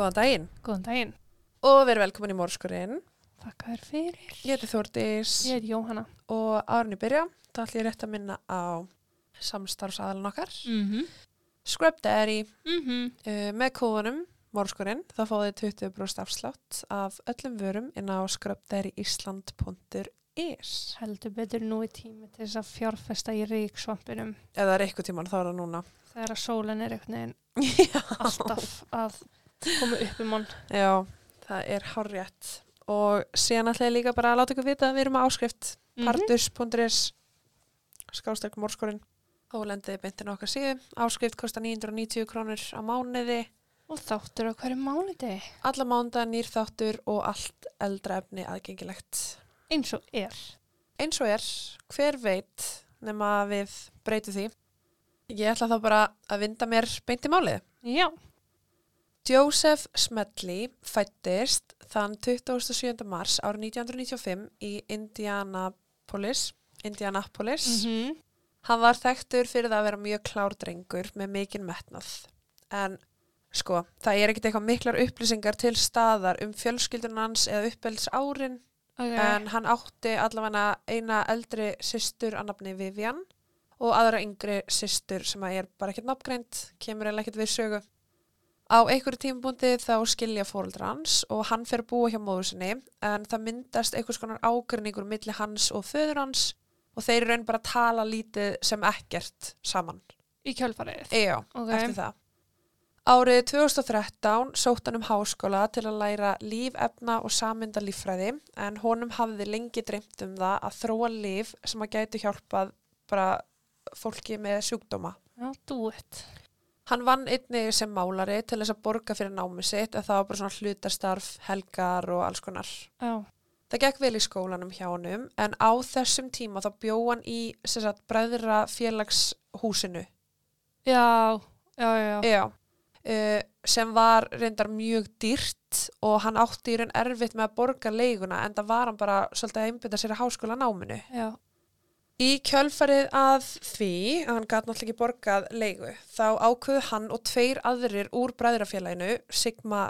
Góðan daginn Góðan daginn. og verið velkomin í Mórskurinn. Þakka þér fyrir. Ég heiti Þórdís Ég heiti Jóhanna. og árunni byrja. Það ætlum ég rétt að minna á samstarfsaðalinn okkar. Mm -hmm. Scrub Daddy Mm -hmm. uh, með kóðunum Mórskurinn. Það fáið 20% afslátt af öllum vörum inn á scrubdaddyisland.is Heldur betur nú í tími til þess að fjárfesta í ríksvampinum Ef það er eitthvað tíman þá er það núna. þegar að sólinn er einhvern veginn Já. alltaf að koma upp um hann. Já, það er hárrétt. Og síðan ætla ég líka bara að láta ykkur vita að við erum með áskrift. Mhm. Pardus.is skástæk mórskorinn og lendiði beintin okkar síðu. Áskrift kostar 990 krónur á mánuði. Og þáttur á hverju mánudegi. Alla mánda nýr þáttur og allt eldra efni aðgengilegt. Eins og er. Eins og er, hver veit nema við breytum því. Ég ætla þá bara að vinda mér beint í málið. Já. Joseph Smedley fættist þann 27. mars árið 1995 í Indianapolis. Indianapolis. -hmm. Hann var þekktur fyrir það að vera mjög klár drengur með mikinn metnað. En sko, það er ekkert eitthvað miklar upplýsingar til staðar um fjölskyldunans eða uppelds árin Okay. en hann átti allavega eina eldri systur að nafni Vivian og aðra yngri systur sem að er bara ekkert nafngreint, kemur eða ekkert við sögu. Á einhverju tímabúndi þá skilja fóreldra hans og hann fer að búa hjá móður sinni en það myndast einhvers konar ágrinningur milli hans og föður hans og þeir raun bara tala lítið sem ekkert saman. Í kjölfarið. Já, Ok. eftir það. Árið 2013 sótt hann um háskóla til að læra lífefna og samynda líffræði en honum hafði lengi dreymt um það að þróa líf sem að gætu hjálpað bara fólki með sjúkdóma. Já, duett. Hann vann einnig sem málari til þess að borga fyrir námi sitt en það var bara svona hlutastarf, helgar og alls konar. Já. Það gekk vel í skólanum hjá honum en á þessum tíma þá bjó hann í sagt, bræðra félagshúsinu Já, já, já. Já, uh, sem var reyndar mjög dýrt og hann átti í raun erfitt með að borga leiguna en það var hann bara svolítið að einbynda sér að háskóla náminu. Já. Í kjölfarið að því, að hann gæti náttúrulega ekki borgað leigu, þá ákveðu hann og tveir aðrir úr bræðrafélaginu, Sigma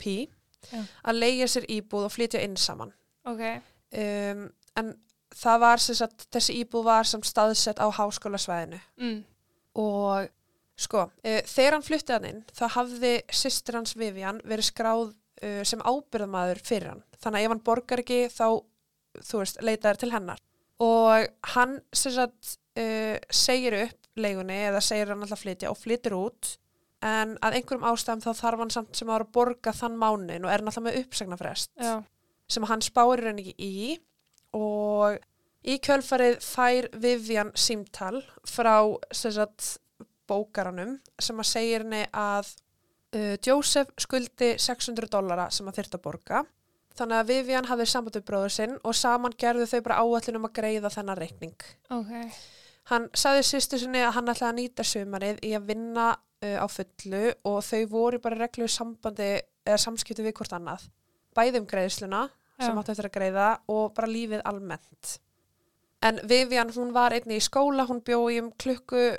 P, Já. að leigja sér íbúð og flytja inn saman. Ok. Um, en það var sem sagt, þessi íbúð var sem staðsett á háskólasvæðinu Mm. og sko, uh, þegar hann fluttið hann inn þá hafði systir hans Vivian verið skráð uh, sem ábyrðamaður fyrir hann, þannig að ef hann borgar ekki þá, þú veist, leitaður til hennar og hann sagt uh, segir upp leigunni eða segir hann alltaf flytja og flyttir út. En að einhverjum ástæðum þá þarf hann samt sem að borga þann mánuðin og er alltaf með uppsagnafrest Já. sem hann spáir henni ekki í. Og í kjölfarið fær Vivian símtal frá sagt, bókaranum sem að segir henni að uh, Joseph skuldi 600 dollara sem að þyrta að borga þannig að Vivian hafði samband við bróður sinn og saman gerðu þau bara áallin um að greiða þennan reikning. Ok. Hann sagði sýstu sinni að hann ætlaði að nýta sumarið í að vinna uh, á fullu og þau voru bara reglu sambandi eða samskipti við hvort annað. Bæði um greiðsluna sem Já. átti eftir að greiða og bara lífið almennt. En Vivian, hún var einni í skóla, hún bjó í um klukku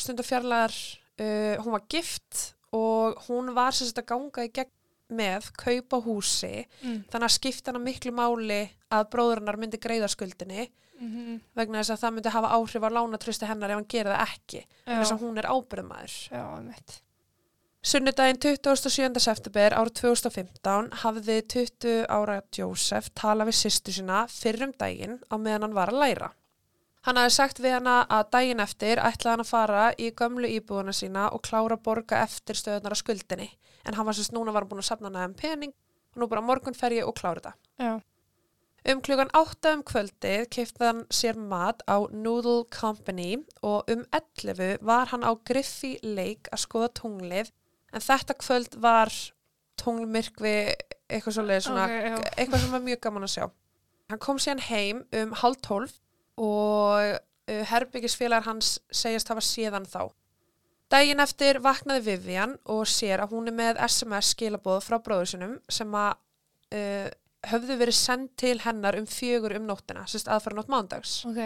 stundu fjarlæðar, uh, hún var gift og hún var sem sagt að ganga í gegn með kaupa húsi, Mm. þannig að skipta hana miklu máli að bróðurinnar myndi greiða skuldinni Mm vegna þess að það myndi hafa áhrif á lánatrösti hennar ef hann gerir það ekki, þess að hún er ábyrðumæður. Sunnudaginn 27. september árið 2015 hafði 20 ára Joseph talað við sýstu sína fyrr um daginn á meðan hann var að læra. Hann hafði sagt við hana að daginn eftir ætlaði hann að fara í gömlu íbúðuna sína og klára að borga eftir stöðunar að skuldinni. En hann var sérst núna var hann búin að safna hana um pening og nú bara morgun fer ég og klára þetta. Já. Um klukkan 8 um kvöldið kefti hann sér mat á Noodle Company og um 11 var hann á Griffy Lake að skoða tunglið en þetta kvöld var tunglmyrkvi eitthvað svoleiðis svona, Ok, já. eitthvað sem var mjög gaman að sjá. Hann kom síðan heim um halv tólf og uh, herbyggisfélagar hans segjast hafa séðan þá. Dægin eftir vaknaði Vivian og sér að hún er með SMS skilabóð frá bróður sinum sem að uh, höfðu verið sendt til hennar um fjögur um nóttina, sérst aðfara nótt mándags. Ok.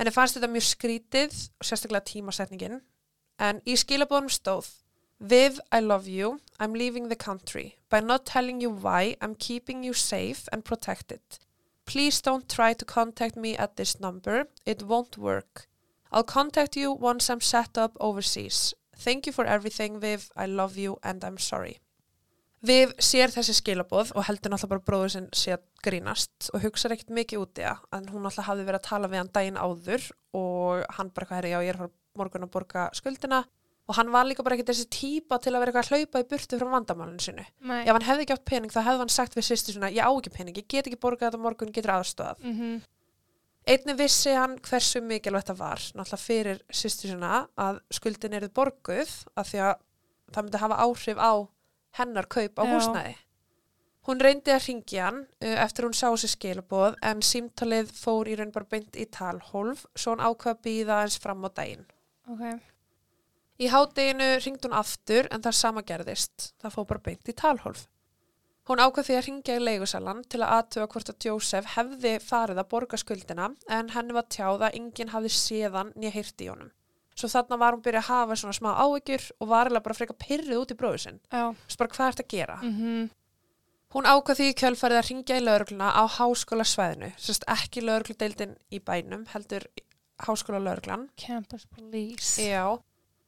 Henni fannst þetta mjög skrítið og sérstaklega tímasetningin en í skilabóðum stóð Viv, I love you. I'm leaving the country. By not telling you why, I'm keeping you safe and protected. Please don't try to contact me at this number. It won't work. I'll contact you once I'm set up overseas. Thank you for everything, Viv. I love you and I'm sorry. Viv sér þessi skilaboð og heldur náttúrulega bara bróður sinn sé að grínast og hugsaði ekkert mikið út í það en hún náttúrulega hafði verið að tala við hann daginn áður og hann bara eitthvað, herri, já, ég er fara morgun að borga skuldina og hann var líka bara ekkert þessi típa til að vera eitthvað að hlaupa í burtu frá vandamálinu sinu. Nei. Ef hann hefði ekki átt pening þá hefði hann sagt við sýstu svona, ég á ekki pening, ég get ekki borgað þetta morgun, getur aðstofað. Mm Einni vissi hann hversu mikilvægt það var, náttúrulega fyrir sýstu svona að skuldin eru borguð af því að það myndi hafa áhrif á hennar kaup á Já. húsnæði. Hún reyndi að ringja hann uh, eftir hún sá sér skilaboð en símtalið fór í raun bara beint í talhólf svo hann ákvað að býða eins fram á daginn. Ok. Í hádeginu ringd hún aftur en það sama gerðist. Það fór bara beint í talhólf. Hún ákvað því að ringja í leigusalan til að aðtuga hvort að Jósef hefði farið að borga skuldina en henni var tjáð að enginn hafði séðan nýja hýrt í honum. Svo þarna var hún byrjað að hafa svona smá áhyggjur og var eiginlega bara frekar pyrrið út í bróðu sinn. Já. Svo bara hvað ert að gera? Mm Hún ákvað því kjölfarið að ringja í laurugluna á háskóla svæðinu. Sérst ekki laurugludeildin í bænum, heldur háskóla lauruglan. Campus Police. Já,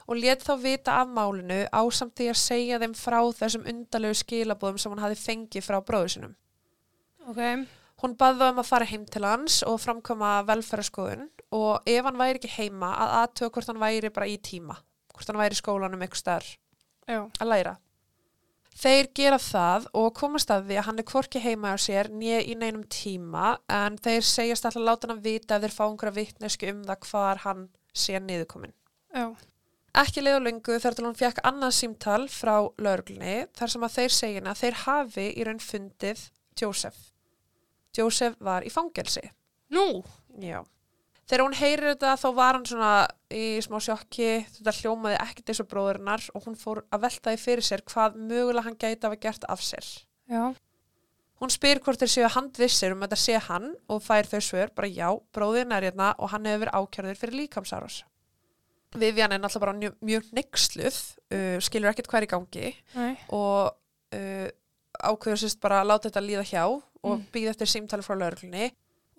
og let þá vita af málinu ásamt því að segja þeim frá þessum undalegu skilabóðum sem hún hafi fengið frá bróður sinum. Ok. Hún baði um að fara heim til hans og framkoma velferðarskoðun og ef hann væri ekki heima að aðtöða hvort hann væri bara í tíma, hvort hann væri í skólanum eitthvað starf að læra. Þeir gera það og komast að því að hann er hvorki heima á sér nýja í neinum tíma en þeir segjast alltaf láta hann að vita ef þeir fá einhverja vitnesku um það hvar hann sé niðurkomin. Já. Ekki leið og lengu þar til hún fekk annað símtal frá lauruglunni þar sem að þeir segina að þeir hafi í raun fundið Jósef. Jósef var í fangelsi. Nú. Já. Þegar hún heyrir þetta þá var hann svona í smá sjokki, þetta hljómaði ekkert eins og bróðurinnar og hún fór að velta því fyrir sér hvað mögulega hann gæti að hafa gert af sér. Já. Hún spyr hvort þeir séu handvissir um að þetta sé hann og fær þau svör bara já, bróðin er hérna og hann hefur verið ákjörður fyrir líkamsárás. Vivian er náttúrulega bara mjög, mjög nexluð, uh, skilur ekkert hvað er í gangi Nei. og uh, ákveður sérst bara að láta þetta líða hjá og Mm. býða eftir símtali frá lauruglunni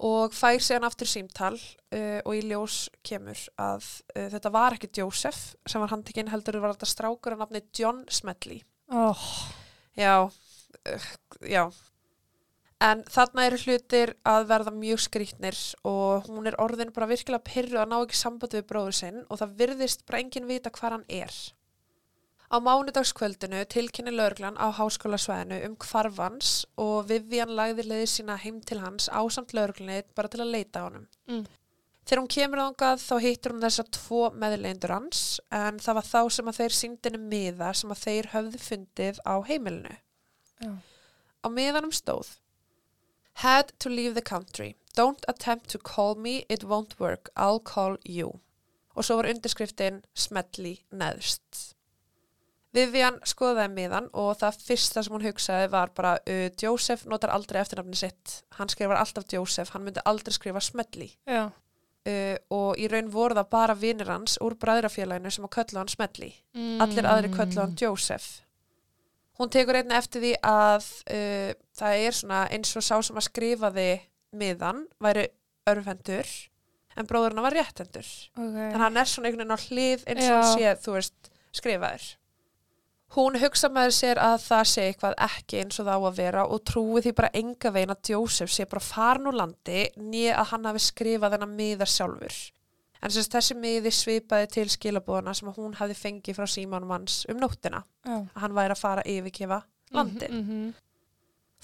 og fær síðan aftur símtal uh, og í ljós kemur að uh, þetta var ekki Joseph sem var handtekinn heldur var þetta strákur að nafni John Smedley. Oh. Já, uh, já. En þarna eru hlutir að verða mjög skrýtnir og hún er orðin bara virkilega pyrru að ná ekki sambandi við bróður sinn og það virðist bara enginn vita hvað hann er. Á mánudagskvöldinu tilkynni laurglan á háskólasvæðinu um hvarfans og Vivian lagði leiði sína heim til hans ásamt laurglunni bara til að leita á honum. Mm. Þegar hún kemur þangað þá hittur hún þessa tvo meðleindur hans en það var þá sem að þeir síndinu miða sem að þeir höfðu fundið á heimilinu. Já. Á miðanum stóð Had to leave the country. Don't attempt to call me, it won't work. I'll call you. Og svo var undirskriftin Smedley neðst. Vivian skoðaði miðan og það fyrsta sem hún hugsaði var bara uh, Joseph notar aldrei eftirnafni sitt. Hann skrifar alltaf Joseph, hann myndi aldrei skrifa. Já. Uh, og í raun voru það bara vinir hans úr bræðrafélaginu sem að köllu hann Smedley. Mm. Allir aðri köllu hann Joseph. Hún tekur einnig eftir því að uh, það er svona eins og sá sem að skrifaði miðan væri örfendur en bróðurinn var réttendur. Ok. Þannig að hann er svona einhvern veginn á hlið eins og sé, þú veist, skrifaður. Hún hugsa með sér að það sé eitthvað ekki eins og það á að vera og trúi því bara enga veginn að Joseph sé bara farin úr landi nýja að hann hafi skrifað þennan miða sjálfur. En sem sagt, þessi miði svipaði til skilabóðana sem að hún hafi fengið frá símanum hans um nóttina Já. að hann væri að fara að yfirgefa landin. Mm -hmm.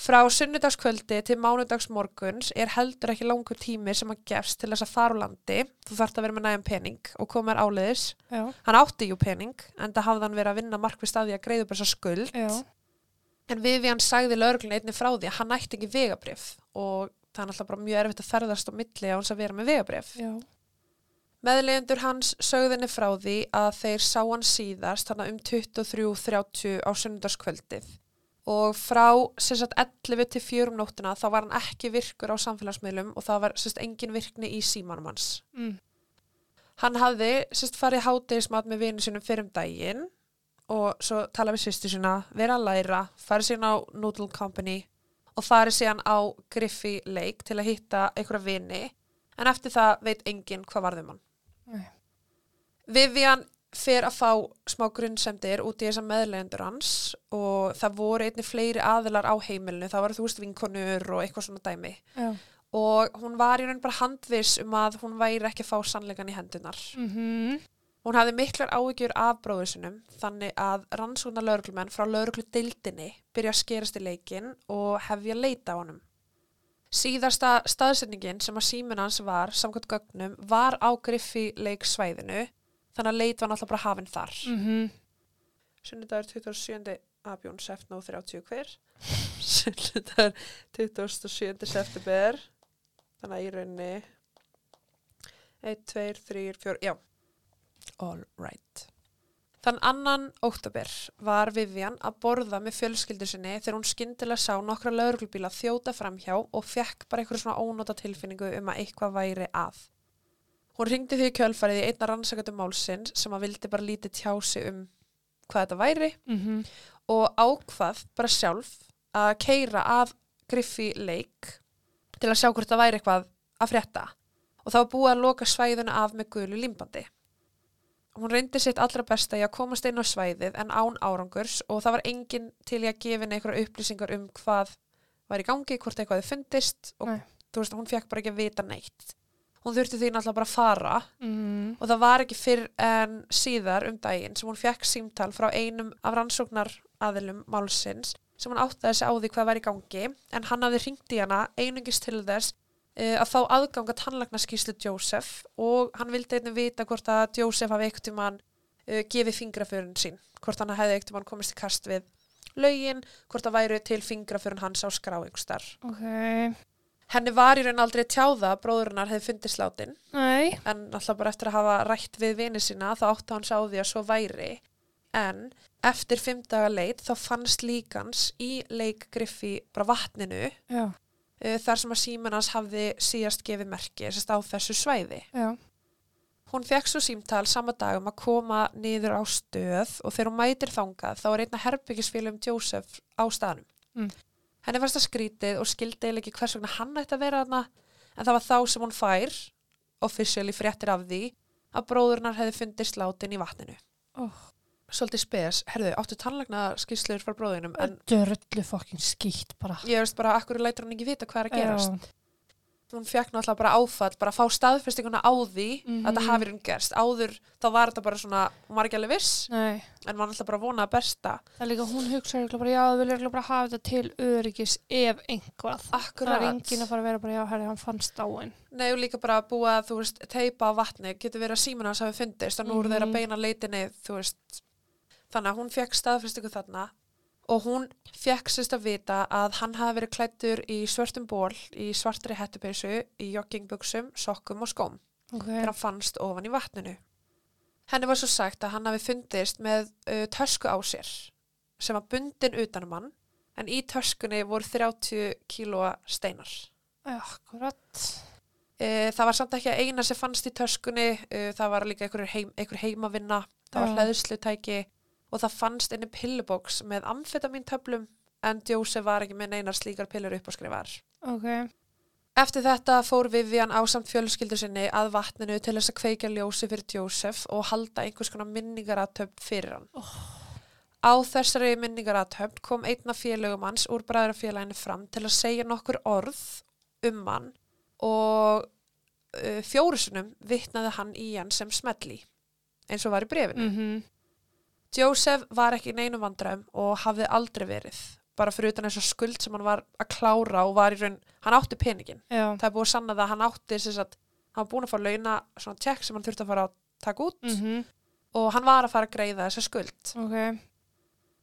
Frá sunnudagskvöldi til mánudagsmorguns er heldur ekki langur tími sem að gefst til þess að fara úr landi. Þú þarft að vera með nægum pening og koma þér áleiðis. Já. Hann átti jú pening en það hafði hann verið að vinna markvist að því að greiða upp þessa skuld. Já. En Vivian sagði lögreglun einni frá því að hann ætti ekki vegabrif og það er alltaf bara mjög erfitt að ferðast á milli á hans að vera með vegabrif. Meðlegendur hans sögðinni frá því að þeir sá hann síðast þannig um 23.30 á sunnudagskvöldið og frá sagt 11 til 4 um nóttina þá var hann ekki virkur á samfélagsmiðlum og það var sagt engin virkni í símanum hans. Mm. Hann hafði sagt farið hátegismat með vinu sinum fyrir um daginn og svo tala við sýstu sína, vera að læra, fara síðan á Noodle Company og fari síðan á Griffy Lake til að hitta einhverja vini en eftir það veit enginn hvað varðum hann. Nei. Vivian fer að fá smá grunnsemdir út í þessa meðlegendur hans og það voru einni fleiri aðilar á heimilinu, það var þú veist vinkonur og eitthvað svona dæmi Já. og hún var í raun bara handviss um að hún væri ekki að fá sannleikan í hendunar. Mhm. Hún hafði miklar áhyggjur af bróður sinum þannig að rannsóknar lauruglumenn frá lauruglu dildinni byrja að skerast í leikin og hefja að leita á honum. Síðasta staðsetningin sem að símin hans var samkvæmt gögnum var á Griffi leiksvæðinu þannig að leit var náttúrulega bara hafinn þar. Mhm. Sunnudagur 27. abjón sefna og 30 hver. Sunnudagur 27. september þannig að í rauninni 1, 2, 3, 4, já all right Þann annan óttabir var Vivian að borða með fjölskyldu sinni þegar hún skyndilega sá nokkra lauruglubíla þjóta framhjá og fekk bara einhverju svona ónóta tilfinningu um að eitthvað væri að. Hún ringdi því kjölfarið í einna rannsakatum málsins sem að vildi bara lítið tjá sig um hvað þetta væri Mhm. og ákvað bara sjálf að keira af Griffi Lake til að sjá hvort það væri eitthvað að frétta og var búið að loka svæðuna af með gulu limbandi. Hún reyndi sitt allra besta í að komast inn á svæðið en án árangurs og það var enginn til í að gefa einhverja upplýsingar um hvað var í gangi, hvort eitthvað þið fundist og Nei. þú veist, hún fekk bara ekki að vita neitt. Hún þurfti því náttúrulega bara að fara Mhm. og það var ekki fyrr en síðar um daginn sem hún fekk símtal frá einum af rannsóknar aðilum málsins sem hún áttaði sig á því hvað var í gangi en hann hafði hringt í hana einungis til þess að fá aðgang að tannlagnaskíslu Joseph og hann vildi einnig vita hvort að Joseph hafi ekkert um hann uh, gefið fingraförun sín hvort hann hefði ekkert um hann komist í kast við lögin, hvort það væru til fingraförun hans á skrá einhverstar. Ok. Henni var í raun aldrei tjáða að bróðurinnar hefði fundið sláttinn Nei. en alltaf bara eftir að hafa rætt við vini sína þá átti hann sá því að svo væri en eftir fimm daga leit þá fannst líkans í leikgriffi bara vatninu Já. Uh, þar sem að síman hans hafði síðast gefið merki á þessu svæði. Já. Hún fekk svo símtal sama dag um að koma niður á stöð og þegar hún mætir þangað þá er einna herbyggisfélum Joseph á staðnum. Mm. Henni varst að skrítið og skildi ekki hvers vegna hann ætti að vera þarna en það var þá sem hún fær, officially fréttir af því, að bróðurnar hefði fundist látin í vatninu. Oh. Svolítið spes, herðu, áttu tannlagna skýrslur frá bróðinum en Dörrullu fokkin skýtt bara. ég veist bara, akkur lætur hann ekki vita hvað er að gerast. Já. hún fekk náttúrulega bara áfall, bara að fá staðfestinguna á því Mhm. að þetta hafi hún gerst. Áður þá var þetta bara svona, hún var ekki alveg viss, Nei. en var náttúrulega bara að vona að besta. Það er líka, hún hugsa örugglega bara, já, við viljum bara hafa þetta til öryggis ef einhvað. Það Akkurat. er enginn að fara að vera bara, já, herri, hann fannst dáin. Nei, og líka bara að búa að, þú veist, teipa á vatni, getur verið að símuna hans hafi fundist og nú eru þeir að Mhm. beina leitinni, þú veist. Þannig að hún fekk staðfestingu þarna og hún fekk sérst að vita að hann hafi verið klættur í svörtum ból, í svartri hettupeysu, í joggingbuxum, sokkum og skóm. Ok. þegar hann fannst ofan í vatninu. Henni var svo sagt að hann hafi fundist með uh, tösku á sér sem var bundin utanum hann en í töskunni voru 30 kílóa steinar. Akkurat. Uh, það var samt ekki að eina sem fannst í töskunni, uh, það var líka einhver, heim, einhver heimavinna, það var hlæðslutæki og það fannst einni pillubóks með amfetamintöflum en Jósef var ekki með neinar slíkar pillur upp á skrifar. Ok. Eftir þetta fór Vivian á samt fjölskyldu sinni að vatninu til þess að kveikja ljósi fyrir Jósef og halda einhvers konar minningaratöfn fyrir hann. Á þessari minningaratöfn kom einna félögum hans úr bræðrafélaginu fram til að segja nokkur orð um hann og uh, fjórusunum vittnaði hann í hann sem smelli, eins og var í brefinu. Mm Joseph var ekki í neinum vandræðum og hafði aldrei verið, bara fyrir utan þess skuld sem hann var að klára og var í raun, hann átti peningin Já. það er búið að sanna það að hann átti sagt, hann var búin að fá launa svona tjekk sem hann þurfti að fara að taka út Mm og hann var að fara að greiða þessa skuld. Ok.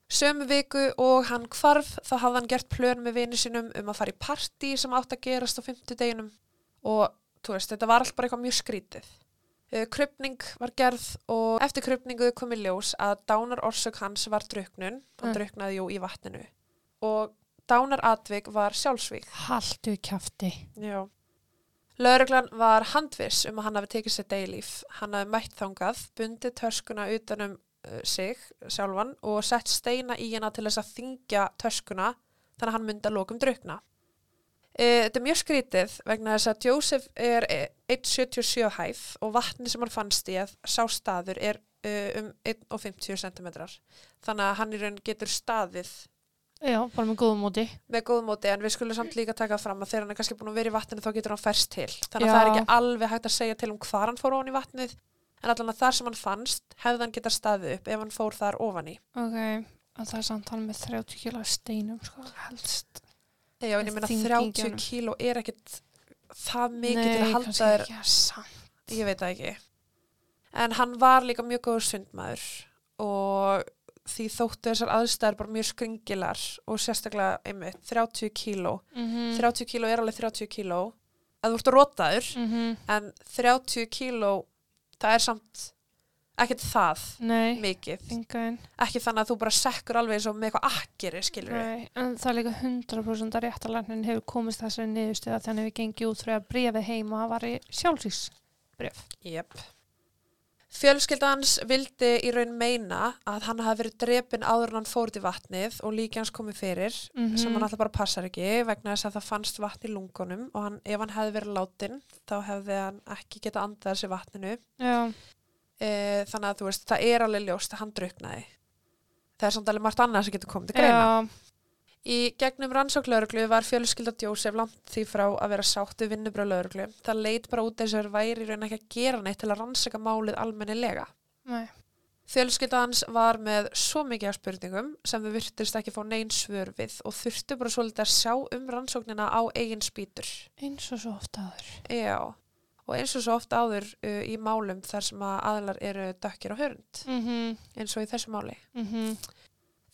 Sömu viku og hann hvarf þá hafði hann gert plön með vini sinum um að fara í partí sem átti að gerast á fimmtudeginum og þú veist, þetta var allt bara eitthvað mjög skrítið. Uh, Krupning var gerð og eftir krupningu kom í ljós að dánar orsök hans var druknun, hann Mm. druknaði jú í vatninu og dánar atvik var sjálfsvík. Haltu kjafti. Já. Lögreglan var handviss um að hann hafi tekið sér deilíf. Hann hafi mætt þangað, bundið törskuna utanum uh, sig sjálfan og sett steina í hana til þess að þingja töskuna þannig að hann myndi að lokum drukna. Uh, þetta er mjög skrítið vegna þess að Joseph er eh, 1,77 hæð og vatni sem hann fannst í að sá staður er uh, um 1,50 cm. Þannig að hann í raun getur staðið Já, bara með góðum móti. með góð móti en við skulum samt líka taka fram að þegar hann er kannski búin að vera í vatninu þá getur hann færst til. Þannig að Já. það er ekki alveg hægt að segja til um hvar hann fór ofan í vatnið en allan að þar sem hann fannst hefði hann getað staðið upp ef hann fór þar ofan í. Ok, en það er samt hann með 30 kilo af steinum, sko, helst. Já, en ég meina Þyngingin 30 honum. kíló er ekkit það mikið til að halda þér, ég veit það ekki. En hann var líka mjög góður sundmaður og því þóttu þessar aðstæður bara mjög skringilar og sérstaklega einmitt 30 kíló. Mm 30 kíló er alveg 30 kíló að þú ert rótaður -hmm. en 30 kíló það er samt ekkert það Nei, mikið. engaðin. Ekki þannig að þú bara sekkur alveg eins og með eitthvað akkeri, skilur. Nei, en það er líka 100% að réttalæknin hefur komist þessari niðurstöða þannig við gengið út fyrir að brefið heim og það var í sjálfsís bref. Jep. Fjölskyldans vildi í raun meina að hann hafi verið drepin áður en hann fór í vatnið og líki hans komið fyrir Mhm. sem hann alltaf bara passar ekki vegna þess að það fannst vatn í lungunum og hann, ef hann hefði verið látin þá hefði hann ekki getað andað þessi vatninu Já, e, þannig að þú veist, það er alveg ljóst að hann druknaði. Það er samt alveg margt annað sem getur komið til greina. já, Í gegnum rannsóklauruglu var fjölskylda Jósef langt því frá að vera sátt við vinnubröð lauruglu. Það leit bara út eins og þeir væri raun ekki að gera neitt til að rannsaka málið almennilega. nei, Fjölskylda hans var með svo mikið af spurningum sem þau virtist ekki fá neyn svör við og þurftu bara svolítið að sjá um rannsóknina á eigin spýtur. eins og svo ofta aður. Já, og eins og svo oft áður uh, í málum þar sem að aðlar eru dökkir og hörnd, Mm -hmm. eins og í þessu máli. Mm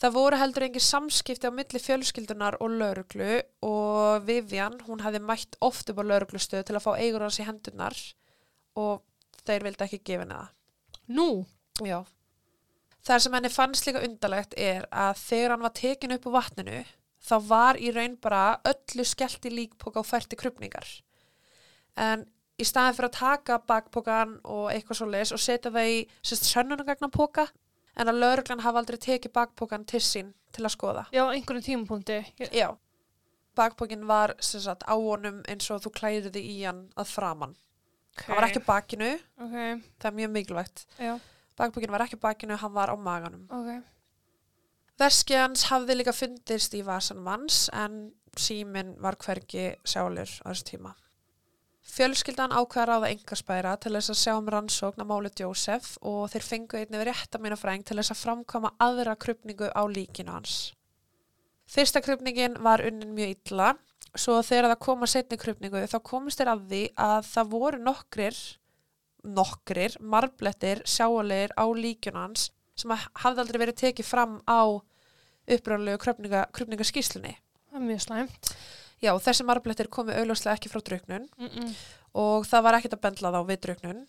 Það voru heldur engin samskipti á milli fjölskyldunar og lauruglu og Vivian, hún hefði mætt oft upp á lauruglustöðu til að fá eigur hans í hendurnar og þeir vildi ekki gefa það. Nú? Já. Það sem henni fannst líka undarlegt er að þegar hann var tekin upp úr vatninu þá var í raun bara öllu skellt í líkpoka og fært í krupningar. En í staðin fyrir að taka bakpokan og eitthvað svo leis og setja það í sérst sönnunagagnapoka en að lauruglan hafa aldrei tekið bakpokan til sín til að skoða. Já, einhverjum tímapunkti. Ég- Já. Bakpokin var sagt á honum eins og þú klæðir þig í hann að framann. Hann var ekki bakinu, Ok, það er mjög mikilvægt. já, Bakpokin var ekki bakinu, hann var á maganum. ok. Veski hans hafði líka fundist í vasanum hans en síminn var hvergi sjálfur á þessu tíma. Fjölskyldan ákveða ráða engaspæra til þess að sjá um rannsókn á máli Jósef og þeir fengu einnig við réttamínafræng til þess að framkoma aðra krupningu á líkinu hans. Fyrsta krupningin var unnin mjög illa svo þegar það kom að setni krupningu þá komist þeir að því að það voru nokkrir, nokkrir marblettir sjáalegir á líkinu hans sem hafði aldrei verið tekið fram á upprænlegu krupninga, krupningaskíslunni. Það er mjög slæmt. Já, þessi marblettir komu augljóslega ekki frá druknun Mm -mm. og það var ekkert að bendla þá við druknun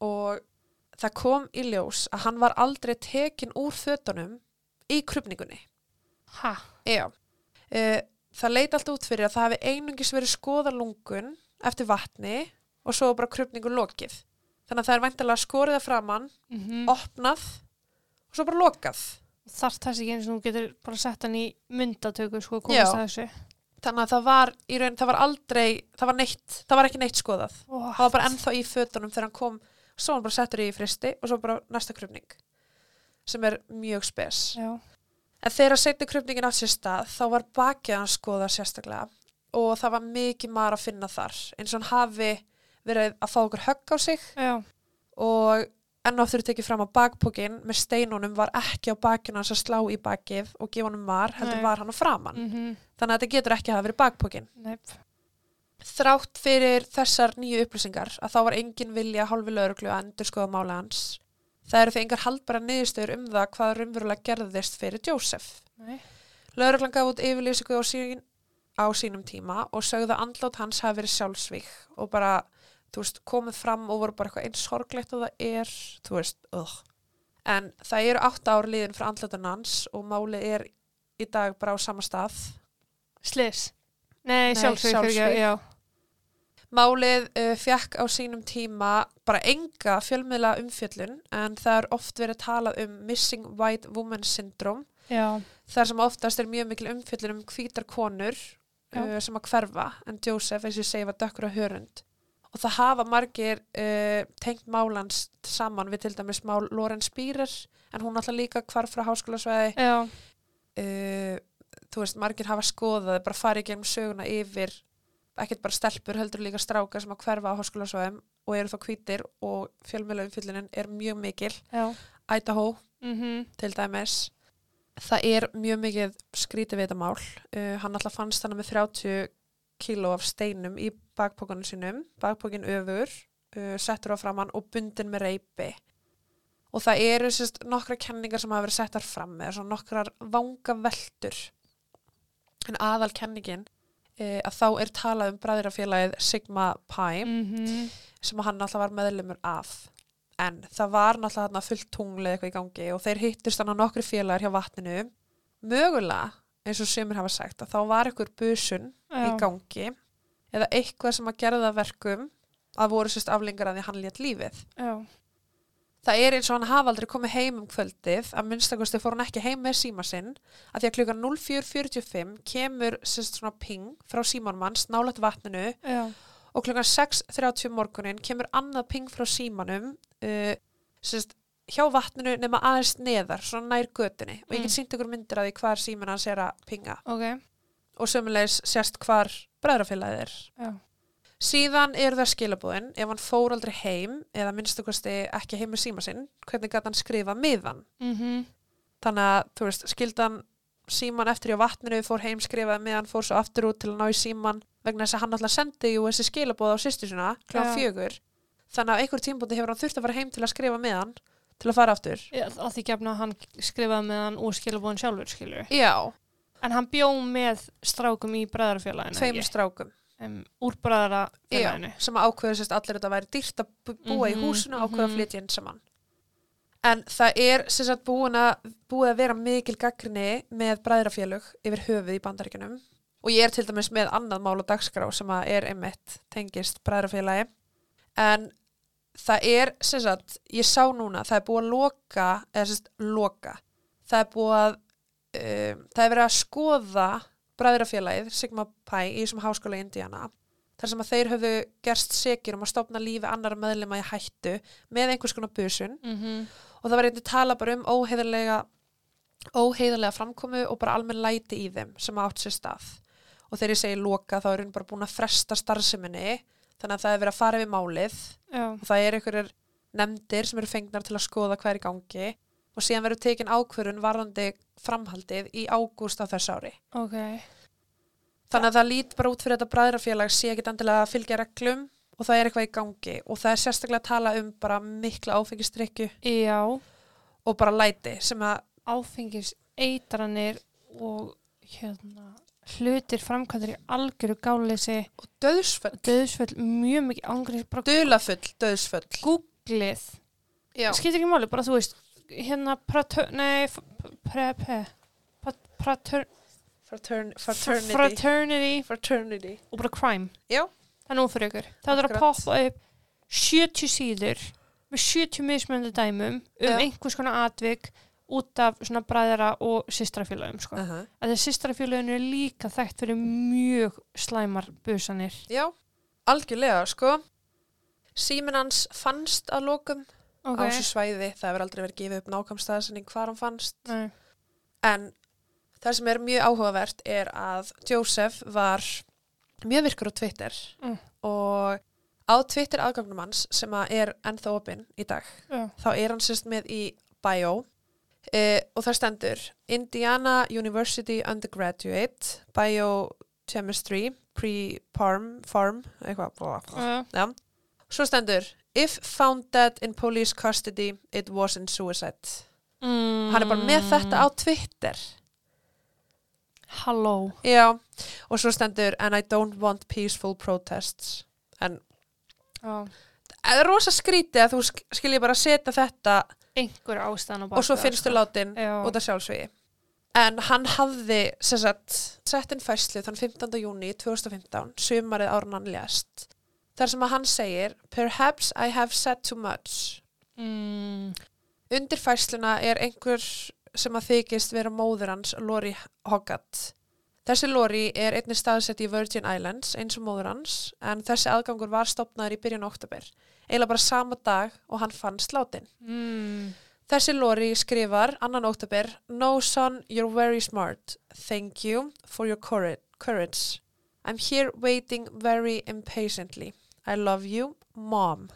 og það kom í ljós að hann var aldrei tekin úr fötunum í krupningunni. Ha? Já. Uh, það leit allt út fyrir að það hafi einungis verið skoða lungun eftir vatni og svo bara krupningu lokið. Þannig að það er væntalega skorið að framann, Mm opnað og svo bara lokað. Þarf þessi ekki eins og þú getur bara sett hann í myndatöku sko Já. komast að þessu. Þannig að það var í raun, það var aldrei, það var neitt, það var ekki neitt skoðað. What? Það var bara ennþá í fötunum þegar hann kom, svo hann bara settur í fristi og svo bara næsta krupning sem er mjög spes. Já. En þegar setni krupningin átt sér stað þá var bakið hans skoðað sérstaklega og það var mikið maður að finna þar eins og hann hafi verið að fá okkur högg á sig Já. og enn og aftur er tekið fram að bakpókin með steinunum var ekki á bakinu hans að slá í bakið og gefa honum var, heldur Nei. var hann á framann. Mm Þannig að þetta getur ekki að hafa verið bakpókin. Nei. Þrátt fyrir þessar nýju upplýsingar að þá var engin vilja hálfi lauruglu að endur skoða mála hans. Það eru því engar haldbara niðurstöður um það hvað raunverulega gerðist fyrir Jósef. Lauruglan gaf út yfirlýsingu á, sín, á sínum tíma og sögðu að andlát hans hafi verið sjálfsvík og bara, veist, komið fram og voru bara eitthvað eins sorglegt og það er, þú veist, ugh. En það eru átt ár liðin frá andlátan hans og málið er í dag bara á sama stað. Slis. Nei, Nei. Já. Málið uh, fjakk á sínum tíma bara enga fjölmiðla umfjöllun en það er oft verið talað um Missing White Woman Syndrome Já, þar sem oftast er mjög mikil umfjöllun um hvítar konur uh, sem að hverfa en Joseph, eins og ég segi, var dökkur á hörund og það hafa margir uh, tengt málans saman við til dæmis mál Loren Spírer en hún alltaf líka hvarf frá háskólasvæði. Uh, þú veist, margir hafa skoðað bara farið gegnum söguna yfir ekkert bara stelpur, heldur líka strákar sem að hverfa á háskólasvæðum og eru þá hvítir og fjölmjöla umfjöllunin er mjög mikil. Já. Idaho Mm til dæmis. Það er mjög mikið skrítið við þetta mál. Uh, hann alltaf fannst hann með 30 kíló af steinum í bakpókanum sínum. Bakpókin öfur uh, settur á framann og bundin með reypi. Og það eru sérst nokkra kenningar sem hafa verið settar fram eða svona nokkrar vanga veldur en aðal kenningin uh, að þá er talað um bræðirafélagið Sigma Pi -hmm. sem hann alltaf var meðlumur af. En það var náttúrulega fullt tunglið eitthvað í gangi og þeir hittust þannig nokkri félagar hjá vatninu. Mögulega, eins og semur hafa sagt að þá var einhver busun í gangi eða eitthvað sem að gera það verkum að voru sérst aflingar að því hann létt lífið. Já, það er eins og hann hafa aldrei komið heim um kvöldið að minnstakosti fór hann ekki heim með síma sinn að því að klukkan 04.45 kemur sérst svona ping frá símanmanns nálægt vatninu já, og klukkan 6.30 morgunin kemur annað ping frá símanum uh, sérst, hjá vatninu nema aðeins neðar, svona nær götunni. Og ég get Mm. sínt ykkur myndir að því hvar síman hans er að pinga. Ok, og sömulegis sérst hvar bræðrafélagið er. Já, síðan eru það skilabúðin ef hann fór aldrei heim eða minnstakosti ekki heim með síma sinn hvernig gæti hann skrifa miðan mhm, þannig að þú veist, skildan síman eftir í vatninu, fór heim, skrifaði miðan fór svo aftur út til að ná í síman vegna þess að hann alltaf sendi jú þessi skilabóð á sýstu sinna klá fjögur. Þannig að einhver tímpúndi hefur hann þurft að fara heim til að skrifa miðan til að fara aftur. Já, að því gefna hann skrifaði með hann úr skilabóðin sjálfur, skilur já, En hann bjó með strákum í bræðarfélaginu tveimur strákum. Um, Úr bræðarfélaginu já, sem að ákveðu sérst allir þetta væri dýrt að bú- búa í Mhm, húsinu og ákveðu að mhm. flytja inn saman en það er sérst að búin að búið að vera mikil gaggrinni með bræðrafélög yfir höfuð í bandaríkjunum. Og ég er til dæmis með annað mál og dagskrá sem að er einmitt tengist bræðrafélagi. En það er sérst að ég sá núna það er búið að loka eða sérst loka. Það er búið að um, það er verið að skoða bræðrafélagið Sigma Pi í þessum háskóla í Indiana þar sem að þeir höfðu gerst sekir um að stopna lífi annara meðlema í hættu með einhvers konar busun. Mm og það var einnig tala bara um óheiðarlega óheiðarlega framkomu og bara almenn læti í þeim sem átt sér stað. Og þegar ég segi loka þá er hún bara búin að fresta starfseminni þannig að það er verið að fara við málið. Já, og það er einhverjir nefndir sem eru fengnar til að skoða hvað er í gangi. Og síðan verður tekin ákvörun varðandi framhaldið í ágúst á þess ári. Ok. Þannig að það lít bara út fyrir þetta bræðrafélag sé ekki endilega að fylgja reglum og það er eitthvað í gangi. Og það er sérstaklega að tala um bara mikla áfengistrykju Já, og bara læti sem að, áfengis eitranir og hérna hlutir framkvæmdur í algjöru gáleysi og döðsföll, döðsföll mjög mikið ángrið bara dulafull döðsföll. googlið skýtur ekki máli, bara þú veist hérna pratur, nei f- pre, pre, pat- pratur, Fratern, fraternity. fraternity fraternity. og bara crime Já. það er nú fyrir ykkur það er að poppa upp 70 síður með 70 mismöndu dæmum um Já. einhvers konar atvik út af svona bræðara og systrafélagum sko. Uh -huh. að því systrafélaginu er líka þekkt fyrir mjög slæmar busanir Já, algjörlega, sko. Síminn hans fannst að lokum ok, á þessu svæði. Það hefur aldrei verið gefið upp nákvæmstaðasinning hvar hann fannst. Nei. En það sem er mjög áhugavert er að Joseph var mjög virkur á Twitter Mm. og á Twitter aðgangnum hans sem að er ennþá opinn í dag Já. þá er hann sérst með í bio uh, og það stendur Indiana University Undergraduate Biochemistry Pre-Parm Farm eitthvað bla, bla. Já. svo stendur If found dead in police custody it wasn't suicide mm. hann er bara með þetta á Twitter halló Já, og svo stendur And I don't want peaceful protests En Já. Það er rosa skrítið að þú sk- skilji bara setja þetta einhver ástæðan og svo finnstu látin Já. út af sjálfsvíði En hann hafði sett inn fæslu þann 15. júni 2015, sumarið árun hann lést þar sem að hann segir Perhaps I have said too much. mm, Undir fæsluna er einhver sem að þykist vera móður hans, Lori Hoggart. Þessi Lori er einnig staðsett í Virgin Islands eins og móður hans en þessi aðgangur var stopnaður í byrjun oktober. Eiginlega bara sama dag og hann fann sláttinn. mm, Þessi Lori skrifar annan oktober No son, you're very smart. Thank you for your courage. I'm here waiting very impatiently. I love you, mom.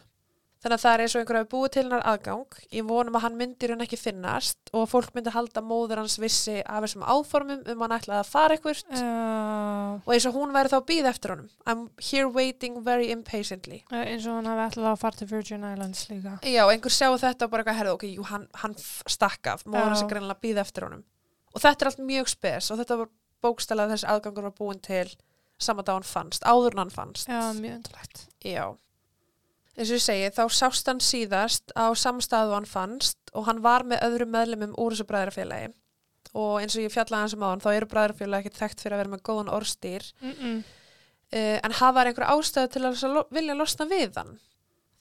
Þannig að það er eins og einhver hafi búið til hennar aðgang. Ég vonum að hann myndir hún ekki finnast og fólk myndi halda móður hans vissi af þessum áformum um hann ætlaði að fara eitthvað uh, og eins og hún væri þá að býða eftir honum. I'm here waiting very impatiently. eins og hann hafi ætlað að fara til Virgin Islands líka Já, einhver sjáu þetta og bara eitthvað herðu, ok, jú, hann, hann f- stakk af, móður hans er greinlega að býða eftir honum. Og þetta er allt mjög spes og þetta var bókstælega þessi aðgangur var búin til sama dag hann fannst, áður hann fannst. já, mjög undurlegt Já. Eins og ég segi, þá sást hann síðast á samstæðu hann fannst og hann var með öðrum meðlumum úr þessu bræðrafélagi. Og eins og ég fjallaði hans um á hann, þá eru bræðrafélagi ekki þekkt fyrir að vera með góðan orðstýr. mm -mm. Uh, en hafa einhver ástæðu til að lo- vilja losna við hann.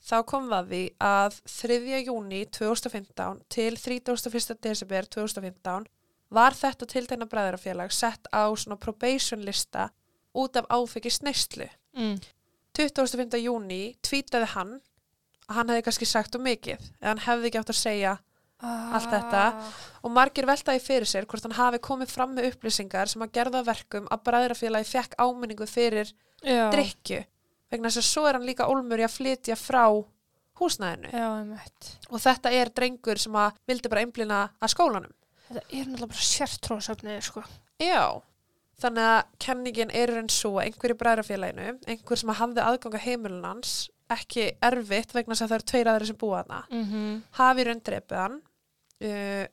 Þá kom það því að 3. júni 2015 til 31. desember 2015 var þetta tiltegna bræðrafélag sett á svona probation lista út af áfengi sneistlu. Mm. 25. júni tvítaði hann að hann hefði kannski sagt um mikið eða hann hefði ekki átt að segja Allt þetta. og margir veltaði fyrir sér hvort hann hafi komið fram með upplýsingar sem að gerða verkum að bræðrafélagi fekk áminningu fyrir já, drikju vegna þess að svo er hann líka ólmur í að flytja frá húsnæðinu já, og þetta er drengur sem að vildi bara einblina að skólanum þetta er náttúrulega bara sértróðsöfnið sko. Já, þannig að kenningin er enn svo að einhver í bræðrafélaginu einhver sem hafði aðganga heimilin hans ekki erfitt vegna þess að það eru tveir aðri sem búa þarna mm -hmm. hafi raun drepið hann uh,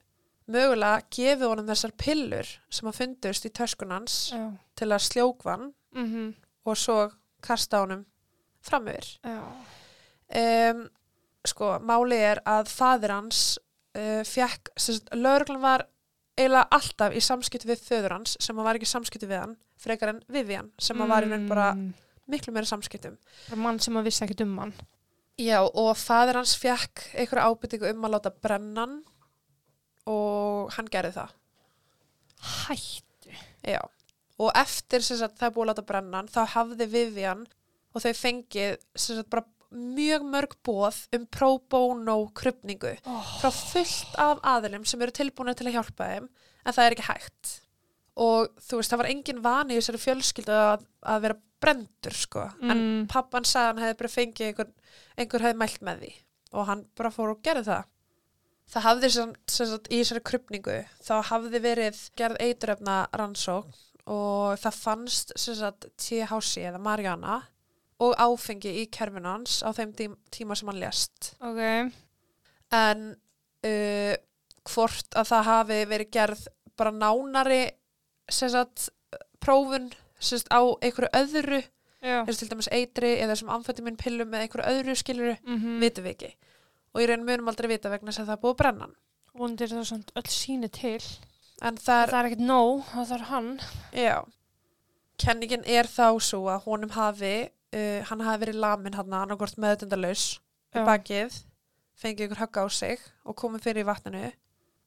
mögulega gefið honum þessar pillur sem að fundust í töskunans já, til að sljókvan mm og svo kasta honum fram yfir já. um, sko, máli er að fadir hans uh, fekk, lögreglan var eiginlega alltaf í samskipti við föður hans sem að var ekki í samskipti við hann frekar en Vivian sem að var í raun bara Mm. miklu meira samskiptum. Bara mann sem að vissi ekkert um hann. Já, og fadir hans fekk einhverja ábyrtingu um að láta brenna hann og hann gerði það. Hætt Já, og eftir sem sagt, það búið að láta brenna hann, þá hafði Vivian og þau fengið sem sagt, bara mjög mörg bóð um pro bono krupningu oh. frá fullt af aðilum sem eru tilbúinu til að hjálpa þeim en það er ekki hægt og þú veist, það var engin vani í þessari fjölskyldu að, að vera brendur sko, en Mm. pappan sagði hann hefði bara fengið einhver, einhver hefði mælt með því og hann bara fór og gerði það það hafði sem, sem sagt, í þessari krupningu þá hafði verið gerð eituröfna rannsókn og það fannst sem sagt THC eða Mariana og áfengi í kerfinu hans á þeim tím- tíma sem hann lést. Ok, en uh, hvort að það hafi verið gerð bara nánari sem sagt prófun sem sagt á einhverju öðru eins og til dæmis eitri eða þessum amfetamín pillum með einhverju öðru skiluru, mm vitum við ekki. Og í raun munum aldrei vita vegna að það er búið að brenna hann. Vondir það samt öll síni til. En það er, það er ekkert nóg, það þarf hann. Já. Kenningin er þá svo að honum hafi uh, hann hafi verið lamin hann annarkvort meðutendalaus í bakið fengið ykkur högg á sig og komið fyrir í vatninu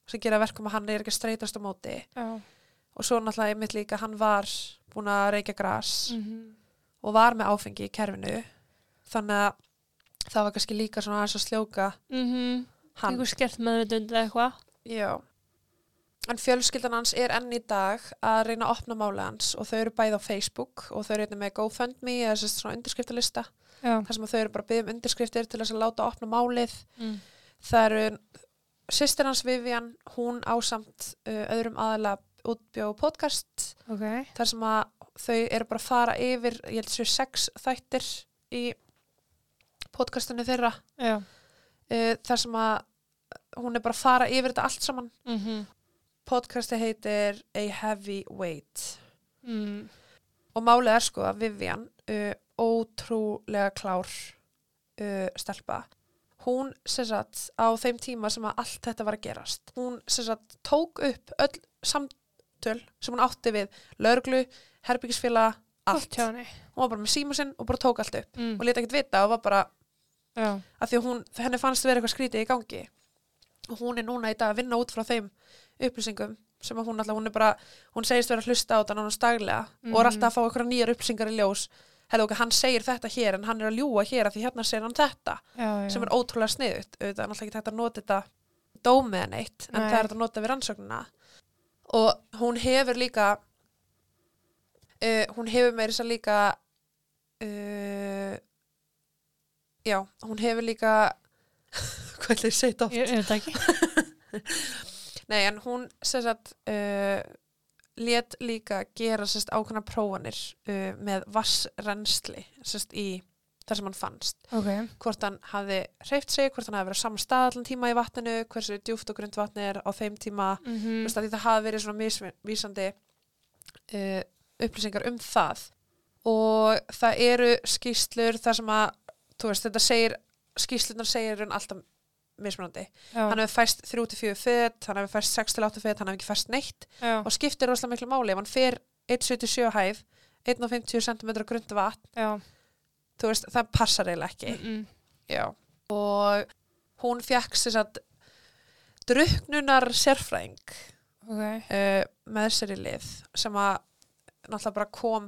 sem gera verkum að hann er ekki streytast á móti. Já. Og svo náttúrulega einmitt líka hann var búin að reykja gras mm og var með áfengi í kerfinu. Þannig að það var kannski líka svona aðeins að sljóka -hmm. hann. Einhver skert meðvitund eða eitthvað. Já. En fjölskyldan hans er enn í dag að reyna að opna máli hans og þau eru bæði á Facebook og þau eru einnig með GoFundMe eða svona undirskriftalista þar sem að þau eru bara að byggja um undirskriftir til þess að láta opna málið. mm. Það eru sýstir hans Vivian, hún ásamt uh, öðrum aðalega útbjóð podcast ok, þar sem að þau eru bara að fara yfir, ég held sér sex þættir í podcastinu þeirra. Uh, þar sem að hún er bara að fara yfir þetta allt saman. Mm podcasti heitir A Heavy Weight mm. og málið er sko að Vivian uh, ótrúlega klár uh, stelpa hún sagt á þeim tíma sem að allt þetta var að gerast hún sagt tók upp öll samtöl sem hún átti við laurglu, herbyggisfélag allt. hjá henni. Hún var bara með síma sinn og bara tók allt upp Mm. og leta ekkert vita og var bara Já, að því að hún, henni fannst vera eitthvað skrítið í gangi og hún er núna í dag að vinna út frá þeim upplýsingum sem að hún alltaf, hún er bara, hún segist vera að hlusta á þetta nánast daglega og er Mhm. alltaf að fá eitthvað nýjar upplýsingar í ljós hefði okkar, hann segir þetta hér en hann er að ljúa hér að því hérna segir hann þetta já, já. sem er ótrúlega sniðut auðvitað er náttúrulega ekki hægt að nota þetta dómið en eitt, en Nei. það er að nota við rannsóknina og hún hefur líka uh, hún hefur meiri þess að líka uh, já, hún hefur líka hvað ætla ég að segja þetta oft? Ég er þetta ekki. Nei, en hún sagt uh, let líka gera sérst ákveðna prófanir uh, með vassrensli í þar sem hann fannst Ok. hvort hann hafi hreift sig, hvort hann hafi verið saman stað allan tíma í vatninu, hversu djúft og grund vatni er á þeim tíma, Mm mm. að því það hafi verið svona misvísandi uh, upplýsingar um það og það eru skýslur þar sem að, þú veist, þetta segir skýslunar segir hann alltaf mismunandi. Já, Hann hefur fæst 3-4 fett, hann hefur fæst 6-8 fett, hann hefur ekki fæst neitt já, og skiptir rosalega miklu máli ef hann fer 1,77 hæð 1,50 cm grund vatn, þú veist, það passar eiginlega ekki. Mm -mm. Og hún fekk sér satt druknunar sérfræðing Ok. uh, með sér í lið sem að náttúrulega bara kom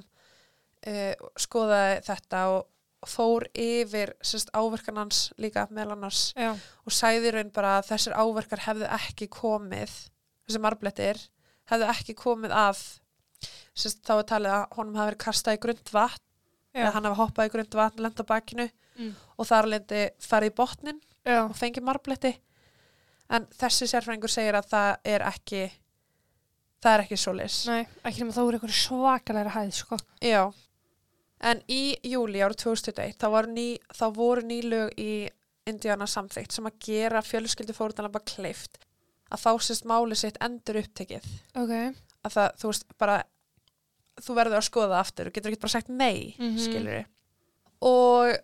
uh, skoðaði þetta og fór yfir sérst áverkanans líka meðal annars Já, og sæði raun bara að þessir áverkar hefðu ekki komið þessi marblettir hefðu ekki komið af sérst þá er talið að honum hafi verið kastað í grund vatn já. eða hann hafi hoppað í grund vatn, lent á bakinu Mm. og þar lendi farið í botnin Já, og fengið marbletti en þessi sérfræðingur segir að það er ekki það er ekki svolis nei, ekki nema þá er eitthvað svakalega hæð, sko. Já, en í júli árið 2021 þá, ný, þá voru nýlög í Indiana samþykkt sem að gera fjölskyldu fórðanlega kleift að fá sérst máli sitt endur upptekið Ok. að það, þú veist, bara þú verður að skoða það aftur, þú getur ekki bara sagt nei mm Mhm. skilur og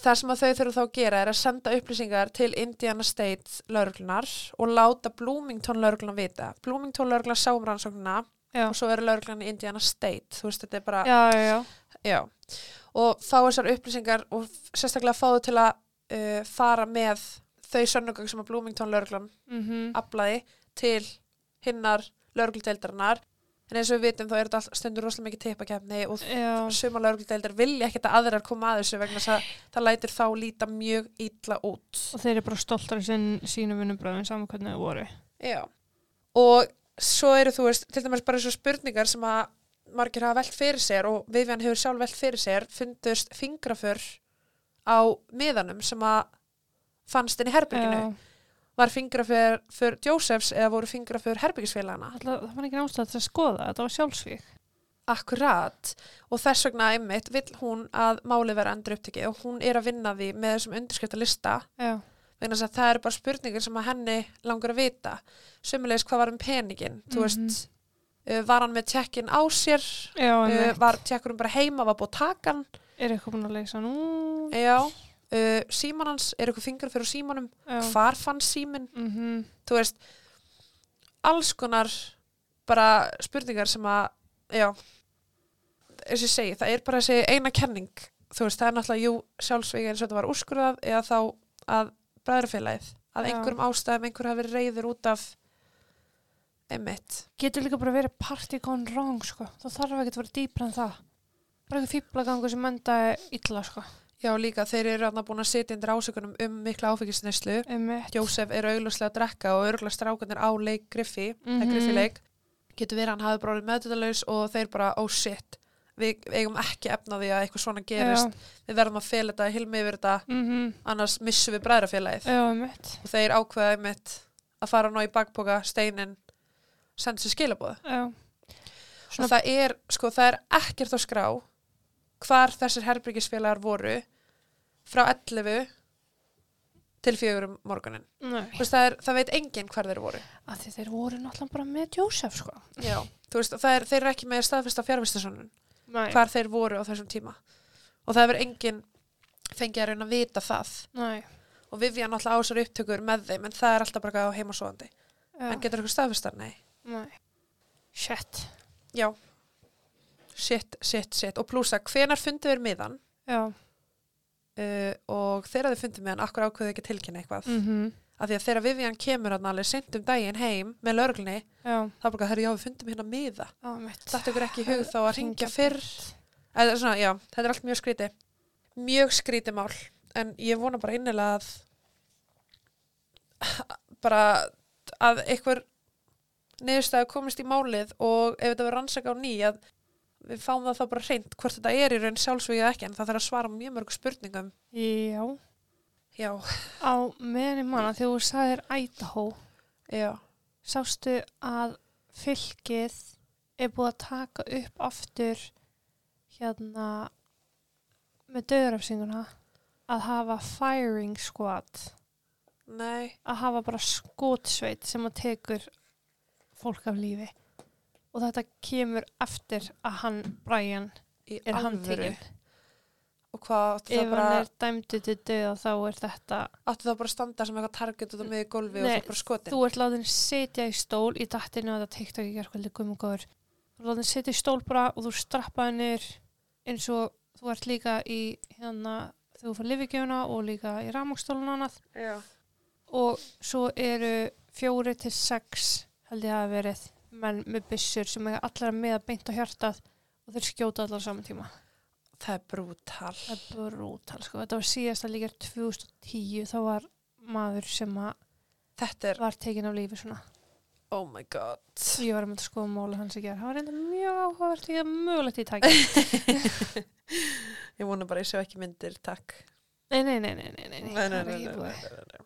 það sem að þau þurfa þá að gera er að senda upplýsingar til Indiana State lauruglunar og láta Bloomington lauruglunar vita Bloomington lauruglunar sá um rannsóknina Já. og svo eru lauruglunar í Indiana State þú veist, þetta er bara Já, já, já. Já, og fá þessar upplýsingar og sérstaklega fá þau til að uh, fara með þau sönnugögg sem að Bloomington lauruglan Mm aflaði til hinnar laurugludeildarinnar en eins og við vitum þá er þetta stundur rosalega mikið teipakefni og suma laurugludeildar vilja ekkert að aðrar koma að þessu vegna þess að það lætur þá líta mjög illa út. og þeir eru bara stoltar í sínum vinnubröðum saman hvernig þau voru. Já. Og svo eru þú veist, til dæmis bara eins og spurningar sem að margir hafa velt fyrir sér og Vivian hefur sjálf velt fyrir sér fundust fingraför á miðanum sem að fannst inn í herbygginu. Já, Var fingraför fyrir Josephs eða voru fingraför herbyggisfélagana? það var ekki nástæð til að skoða, þetta var sjálfsvík. Akkurat og þess vegna einmitt vill hún að málið vera endur upptekið og hún er að vinna því með þessum undirskrifta lista þess að það eru bara spurningar sem að henni langar að vita sömulegis hvað var um peningin þú Mhm. veist, var hann með tjekkin á sér? Já, en var tjekkurinn bara heima, var búið að taka hann er eitthvað búin að leysa nú? já, uh, síman hans er eitthvað fingur fyrir símanum, Já. hvar fann símin Mm þú veist alls konar bara spurningar sem að já eins og ég segi, það er bara þessi eina kenning. Þú veist, það er náttúrulega jú sjálfsvík eins og þetta var úrskurðað eða þá að bræðrafélagið, að Já. einhverjum ástæðum einhver hafi reyður út af einmitt Getur líka bara verið party gone wrong, sko. Það þarf ekki að vera dýpra en það. Bara eitthvað fýblagangur sem enda illa, sko. já líka, þeir eru aðna búin að sitja undir ásökunum um mikla áfengisneislu Einmitt. Jósef er augljóslega að drekka og örgulega strákunir á leik Griffi, mm Mhm. Griffi leik getur verið að hann hafi bara orðið meðdutalaus og þeir bara, oh shit við eigum ekki efna því að eitthvað svona gerist við verðum að fela þetta, hilmi yfir þetta Mm annars missum við bræðrafélagið Já, einmitt. og þeir ákveða einmitt að fara ná í bakpoka, steinin senda sér skilabóð og það er, sko, það er ekkert á skrá hvar þessir herbyggisfélagar voru frá 11 til fjögur um morgunin veist, það, er, það veit enginn hvar þeir voru því þeir voru náttúrulega bara með Jósef, sko. Já. þú veist, er, þeir eru ekki með staðfesta fjárvistasönnun Nei. hvar þeir voru á þessum tíma og það hefur enginn fengið að reyna að vita það Nei. og Vivian alltaf ásar upptökur með þeim en það er alltaf bara á heimasóðandi en getur eitthvað staðfestar? Nei Nei. Shit. Já, shit, shit, shit. Og plúsa, hvenar fundu við miðan já, uh, og þegar þið fundu miðan, akkur ákveðu ekki að tilkynna eitthvað? Mhm, af því að þegar Vivian kemur alveg sent um daginn heim með lögreglunni, já, þá bara, herri, já, við fundum hérna miða. Þetta ykkur ekki hug þá að ringja fyrr. Eða svona, já, þetta er allt mjög skríti mjög skríti mál. En ég vona bara innilega að bara að einhver niðurstæðu komist í málið og ef þetta verður rannsaka á ný að við fáum það þá bara hreint hvort þetta er í raun sjálfsvíða ekki en það þarf að svara mjög mörg spurningum. Já, já, á meðan í manna þegar þú sagðir Idaho, já, sástu að fylkið er búið að taka upp aftur hérna með döðrafsinguna að hafa firing squad? Nei. Að hafa bara skotsveit sem að tekur fólk af lífi. Og þetta kemur eftir að hann Brian í er áttu ef það hann er dæmdu til döða þá er þetta áttu það bara að standa sem eitthvað target út á miði gólfi og þú ert bara skotin? þú ert látin sitja í stól í dattinu og þetta TikTok í gerkvöldi gummugóður þú ert látin sitja í stól bara og þú strappaði niður eins og þú ert líka í hérna þegar þú fyrir lifigjöfuna og líka í ramokstólun og annað. Já, og svo eru fjóri til sex held ég að hafa verið menn með byssur sem er allar með að beint á hjartað og þeir skjóta allar saman tíma. Það er brútal. Það er brútal sko, þetta var síðast að líka 2010 þá var maður sem að er, var tekin af lífi svona. Oh my god. Ég var að mynda að skoða mála hans í gerð það var reynda mjög áhugavert ég er mögulegt í tæki Ég vona bara að ég sé ekki myndir, takk. nei, nei, nei, nei, nei, nei, Nei, nei, nei, nei,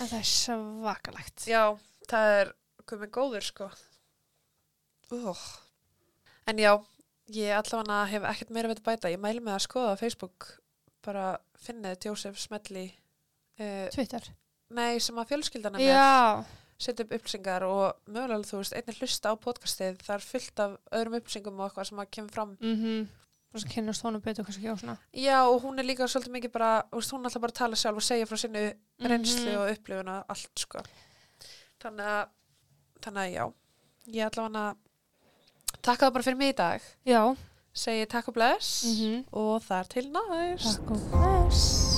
en það er svakalegt. Já, það er komið góður, sko. Uh. En já, ég allavega hef ekkert meira við þetta bæta. Ég mæli með að skoða á Facebook, bara finnið Jósef Smelli, uh, Twitter nei, sem að fjölskyldan er með, setja upp upplýsingar og mögulega, þú veist, einnig hlusta á podcastið, það er fullt af öðrum upplýsingum og eitthvað sem að kemur fram. mhm og svo kynnast honum betur kannski á svona Já, og hún er líka svolítið mikið bara, veist, hún er alltaf bara að tala sjálf og segja frá sinni reynslu Mhm. og upplifuna allt sko þannig að, þannig að já ég allavega takka það bara fyrir mig í dag. Já, segi takk og bless mhm. og þar til næst. Takk og bless